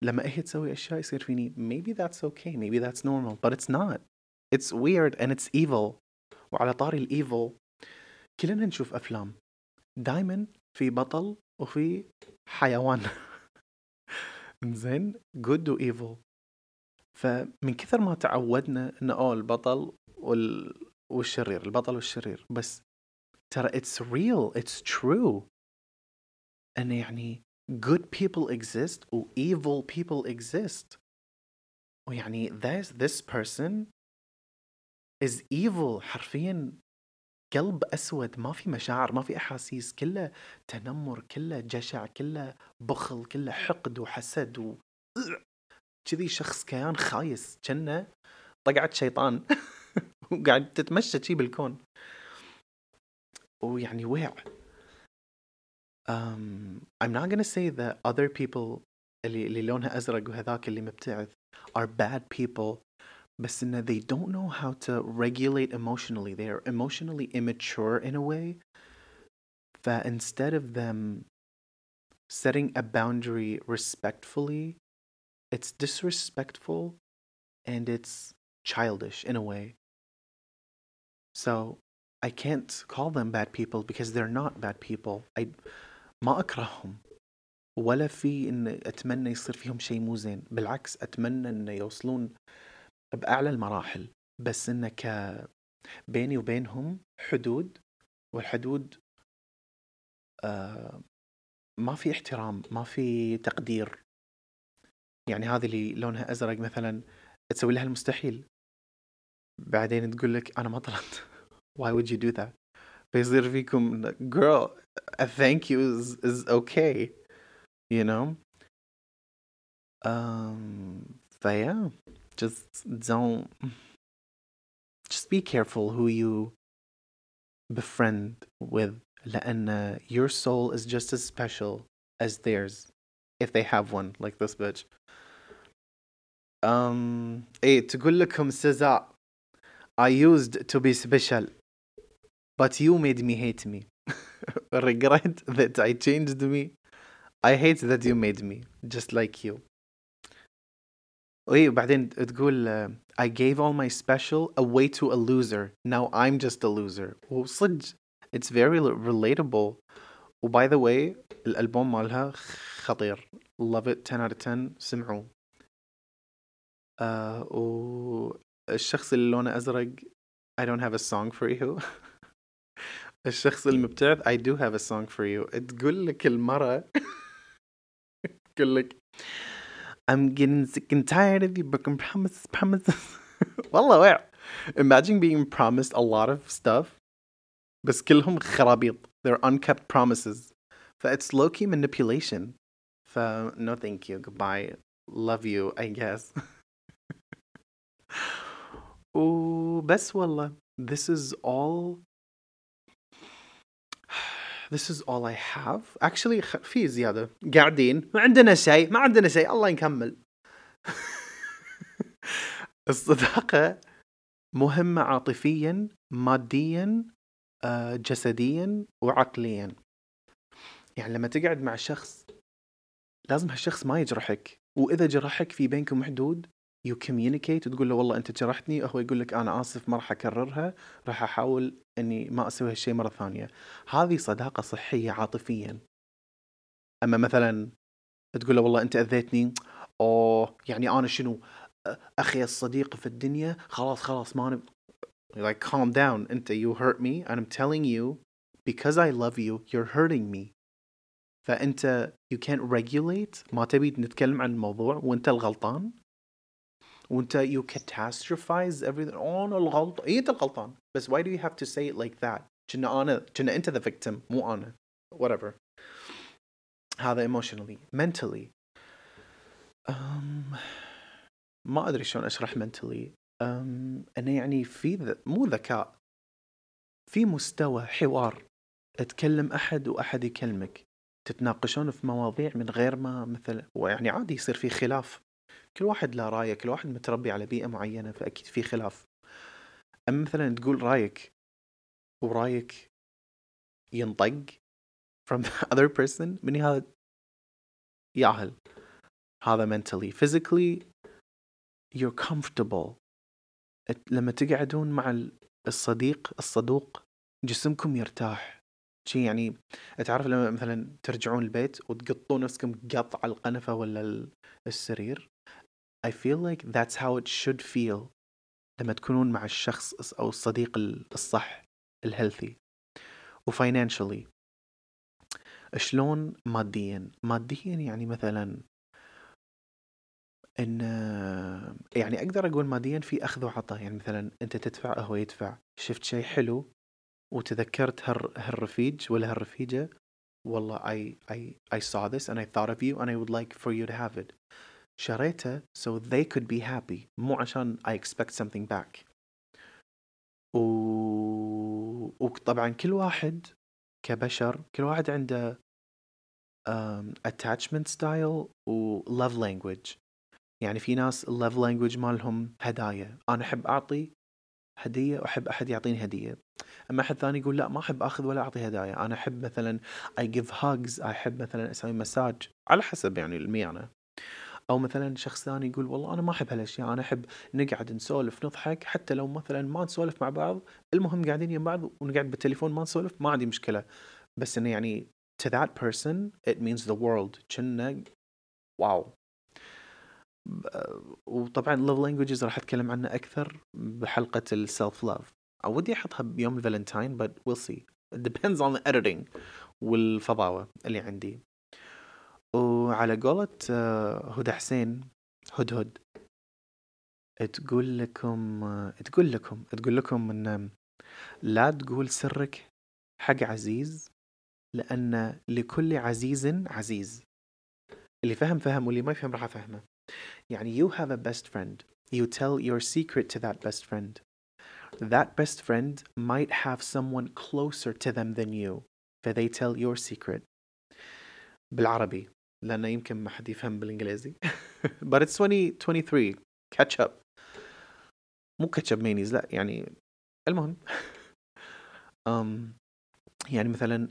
لما هي تسوي أشياء يصير فيني maybe that's okay maybe that's normal but it's not. It's weird and it's evil. وعلى طاري الإيفل كلنا نشوف أفلام. دايما في بطل وفي حيوان. زين good و evil فمن كثر ما تعودنا إنه أوه البطل وال... والشرير البطل والشرير. بس ترى it's real it's true. انه يعني good people exist و evil people exist. ويعني this this person is evil. حرفيا قلب أسود ما في مشاعر ما في أحاسيس كله تنمر كله جشع كله بخل كله حقد وحسد و كذي شخص كيان خايس كأنه طقعت شيطان. وقاعد تتمشى شي بالكون ويعني وقع um, I'm not gonna say that other people اللي اللي لونها أزرق وهذاك اللي مبتعث are bad people بس إنه they don't know how to regulate emotionally they are emotionally immature in a way that instead of them setting a boundary respectfully it's disrespectful and it's childish in a way so I can't call them bad people because they're not bad people. I ما أكرههم. ولا في إن أتمنى يصير فيهم شيء مو زين بالعكس أتمنى إنه يوصلون بأعلى المراحل. بس إنه ك بيني وبينهم حدود والحدود آه ما في احترام ما في تقدير. يعني هذه اللي لونها أزرق مثلا تسوي لها المستحيل. بعدين تقول لك أنا ما طلعت why would you do that فيصير فيكم girl a thank you is, is okay you know um but yeah just don't just be careful who you befriend with لأن your soul is just as special as theirs if they have one like this bitch um ايه تقول لكم سزا I used to be special but you made me hate me regret that I changed me I hate that you made me just like you ايه وبعدين تقول uh, I gave all my special away to a loser now I'm just a loser وصدق it's very relatable و by the way الألبوم مالها خطير love it 10 out of 10 سمعوا uh, والشخص اللي لونه أزرق I don't have a song for you الشخص المبتعث I do have a song for you تقول لك المرة تقول لك I'm getting sick and tired of you broken promises promises والله وقع imagine being promised a lot of stuff بس كلهم خرابيط they're unkept promises ف it's low key manipulation ف no thank you goodbye love you I guess وبس والله. This is all this is all I have. Actually في زيادة. قاعدين. ما عندنا شيء. ما عندنا شيء. الله نكمل الصداقة مهمة عاطفيا ماديا جسديا وعقليا. يعني لما تقعد مع شخص لازم هالشخص ما يجرحك. وإذا جرحك في بينكم حدود you communicate وتقول له والله أنت جرحتني هو يقول لك أنا آسف ما راح أكررها راح أحاول إني ما أسوي هالشيء مرة ثانية. هذه صداقة صحية عاطفيا. أما مثلا تقول له والله أنت أذيتني أوه يعني أنا شنو؟ أخي الصديق في الدنيا خلاص خلاص ما نب... like calm down أنت you hurt me and I'm telling you because I love you you're hurting me. فأنت you can't regulate ما تبي نتكلم عن الموضوع وأنت الغلطان. وانت you catastrophize everything. أنا الغلط. اي أنت الغلطان. بس why do you have to say it like that? كنا أنا كنا أنت the victim مو أنا. Whatever. هذا emotionally. Mentally. um, ما أدري شلون أشرح mentally. um, إنه يعني في ذ... مو ذكاء. في مستوى حوار. تكلم أحد وأحد يكلمك. تتناقشون في مواضيع من غير ما مثل ويعني عادي يصير في خلاف. كل واحد له رأيه كل واحد متربي على بيئة معينة فأكيد في خلاف. أما مثلا تقول رأيك ورأيك ينطق from the other person من هذا؟ يأهل. هذا mentally. Physically you're comfortable. لما تقعدون مع الصديق الصدوق جسمكم يرتاح. شي يعني تعرف لما مثلا ترجعون البيت وتقطون نفسكم قط على القنفة ولا السرير؟ I feel like that's how it should feel لما تكونون مع الشخص أو الصديق الصح ال healthy و financially شلون ماديا؟ ماديا يعني مثلا إن يعني أقدر أقول ماديا في أخذ وعطاء. يعني مثلا أنت تدفع هو يدفع. شفت شيء حلو وتذكرت هال هالرفيج ولا هالرفيجة؟ والله I I I saw this and I thought of you and I would like for you to have it. شريته so they could be happy. مو عشان I expect something back. و... وطبعا كل واحد كبشر كل واحد عنده um, attachment style و love language. يعني في ناس love language مالهم هدايا. أنا أحب أعطي هدية وأحب أحد يعطيني هدية. أما أحد ثاني يقول لا ما أحب أخذ ولا أعطي هدايا. أنا أحب مثلا I give hugs أحب مثلا أسوي مساج على حسب يعني الميانة. أو مثلا شخص ثاني يقول والله أنا ما أحب هالأشياء أنا أحب نقعد نسولف نضحك حتى لو مثلا ما نسولف مع بعض المهم قاعدين يم بعض ونقعد بالتليفون ما نسولف ما عندي مشكلة. بس إنه يعني to that person it means the world. كنا واو. وطبعا love languages راح أتكلم عنه أكثر بحلقة السيلف لاف ودي أحطها بيوم الفالنتاين we'll see. It depends on the editing والفضاوة اللي عندي. وعلى قولة آه، هدى حسين هدهد تقول لكم آه، تقول لكم تقول لكم ان لا تقول سرك حق عزيز لأن لكل عزيز عزيز اللي فهم فهم واللي ما يفهم راح افهمه يعني you have a best friend you tell your secret to that best friend that best friend might have someone closer to them than you ف they tell your secret بالعربي لأنه يمكن ما حد يفهم بالإنجليزي. But it's 2023 catch up. مو up مينيز لا يعني المهم. um, يعني مثلا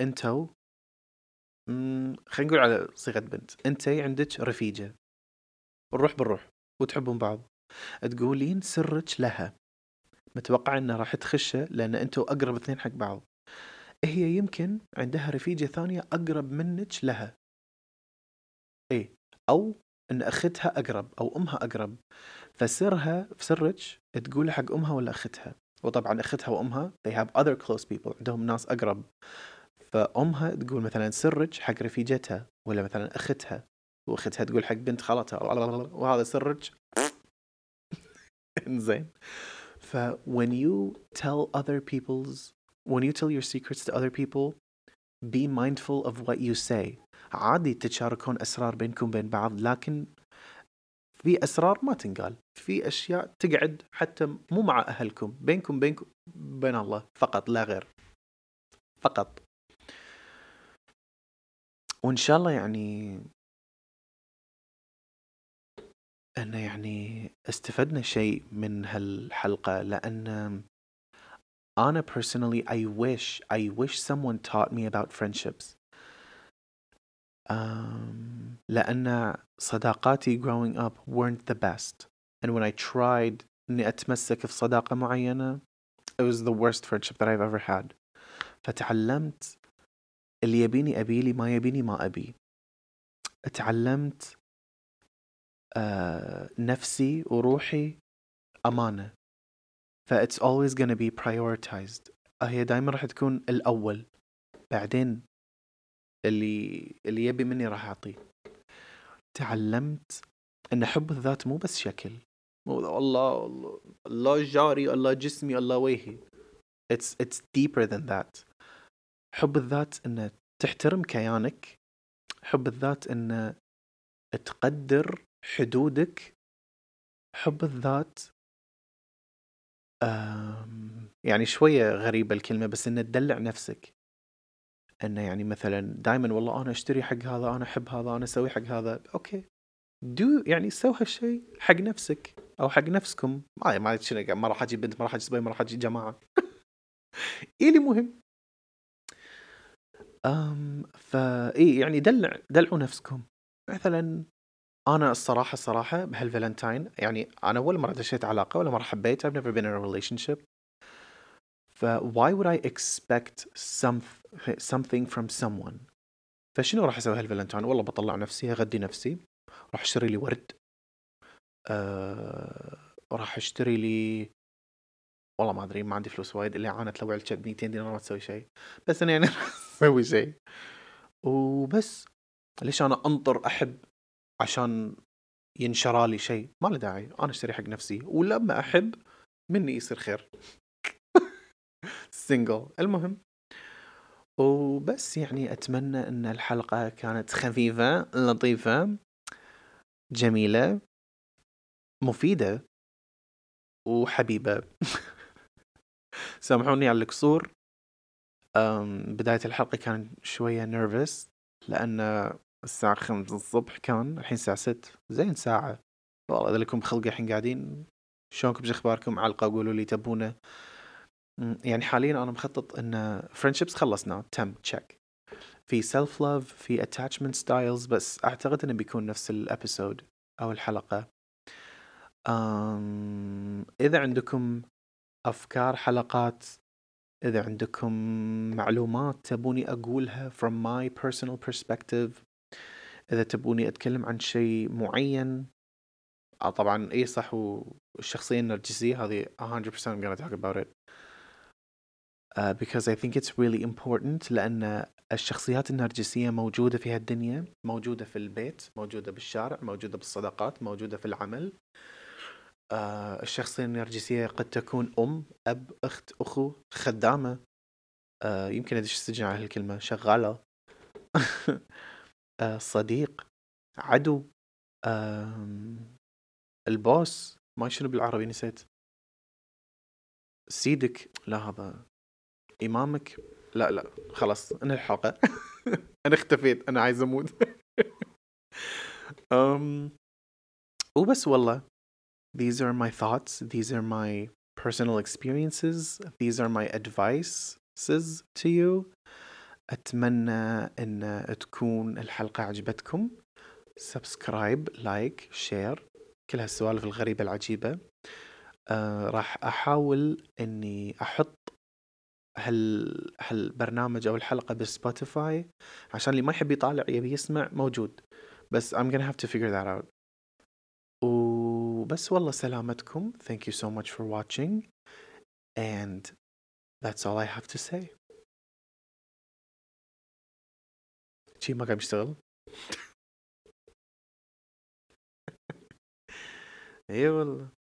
أنتو خلينا نقول على صيغة بنت. أنت عندك رفيجة. الروح بالروح وتحبون بعض. تقولين سرك لها. متوقع إنها راح تخشه لأن أنتو أقرب اثنين حق بعض. هي يمكن عندها رفيجة ثانية أقرب منك لها. أو إن أختها أقرب أو أمها أقرب فسرها سرك تقول حق أمها ولا أختها. وطبعا أختها وأمها they have other close people عندهم ناس أقرب. فأمها تقول مثلا سرك حق رفيجتها ولا مثلا أختها. وأختها تقول حق بنت خالتها وهذا سرك. زين ف when you tell other people's when you tell your secrets to other people be mindful of what you say. عادي تتشاركون أسرار بينكم بين بعض لكن في أسرار ما تنقال. في أشياء تقعد حتى مو مع أهلكم بينكم بينكم بين الله فقط لا غير. فقط. وإن شاء الله يعني ان يعني استفدنا شيء من هالحلقة لأن أنا personally I wish I wish someone taught me about friendships. Um, لأن صداقاتي growing up weren't the best. And when I tried إني أتمسك في صداقة معينة it was the worst friendship that I've ever had. فتعلمت اللي يبيني أبي ما يبيني ما أبي. تعلمت uh, نفسي وروحي أمانة. ف it's always gonna be prioritized. هي دائما راح تكون الأول. بعدين اللي اللي يبي مني راح أعطيه. تعلمت إن حب الذات مو بس شكل. مو الله الله الله جاري الله جسمي الله وجهي. It's it's deeper than that. حب الذات ان تحترم كيانك. حب الذات ان تقدر حدودك. حب الذات يعني شوية غريبة الكلمة بس إن تدلع نفسك. إنه يعني مثلا دائما والله أنا أشتري حق هذا أنا أحب هذا أنا أسوي حق هذا. أوكي. do يعني سوي هالشيء حق نفسك أو حق نفسكم. ما ما ما راح أجيب بنت ما راح أجيب صبي ما راح أجيب جماعة. الي مهم. أم فا اي يعني دلع دلعوا نفسكم. مثلا أنا الصراحه الصراحة بهالفالنتاين يعني أنا ولا مرة دشيت علاقة ولا مرة حبيت I've never been in a relationship. ف why would I expect some something from someone? فشنو راح أسوي هالفالنتاين؟ والله بطلع نفسي اغدي نفسي راح أشتري لي ورد. أه... راح أشتري لي والله ما أدري ما عندي فلوس وايد اللي عانت لو على ب 200 دينار ما تسوي شيء. بس أنا يعني أسوي شيء. وبس. ليش أنا أنطر أحب عشان ينشرى شيء؟ ما له داعي. أنا أشتري حق نفسي. ولما أحب مني يصير خير. سنجل المهم. وبس يعني أتمنى أن الحلقة كانت خفيفة لطيفة جميلة مفيدة وحبيبة. سامحوني على القصور بداية الحلقة كان شوية nervous لأن الساعة خمسة الصبح كان الحين الساعة ست. زين ساعة. والله إذا لكم خلق الحين قاعدين شلونكم شو أخباركم؟ علقة قولوا لي تبونه. يعني حاليا أنا مخطط إن friendships خلصنا تم check في self love في attachment styles بس أعتقد إنه بيكون نفس ال episode أو الحلقة. أم إذا عندكم أفكار حلقات إذا عندكم معلومات تبوني أقولها from my personal perspective إذا تبوني أتكلم عن شيء معين. آه طبعا اي صح والشخصية النرجسية هذه 100% I'm gonna talk about it. Because I think it's really important لأن الشخصيات النرجسية موجودة في هالدنيا موجودة في البيت موجودة بالشارع موجودة بالصداقات موجودة في العمل. uh, الشخصية النرجسية قد تكون أم أب أخت أخو خدامة. uh, يمكن أدش السجن على هالكلمة شغالة. صديق عدو. البوس. ما شنو بالعربي نسيت. سيدك. لا هذا إمامك؟ لا لا. خلاص أنا الحلقة؟ أنا اختفيت. أنا عايز أموت. um, وبس والله. These are my thoughts. These are my personal experiences. These are my advices to you. أتمنى أن تكون الحلقة عجبتكم. subscribe like share كل هالسوالف الغريبة العجيبة. آه راح أحاول أني أحط هال هالبرنامج أو الحلقة بسبوتيفاي عشان اللي ما يحب يطالع يبي يسمع موجود. بس I'm gonna have to figure that out. وبس والله سلامتكم. Thank you so much for watching. And that's all I have to say. شي ما قاعد يشتغل. إي والله.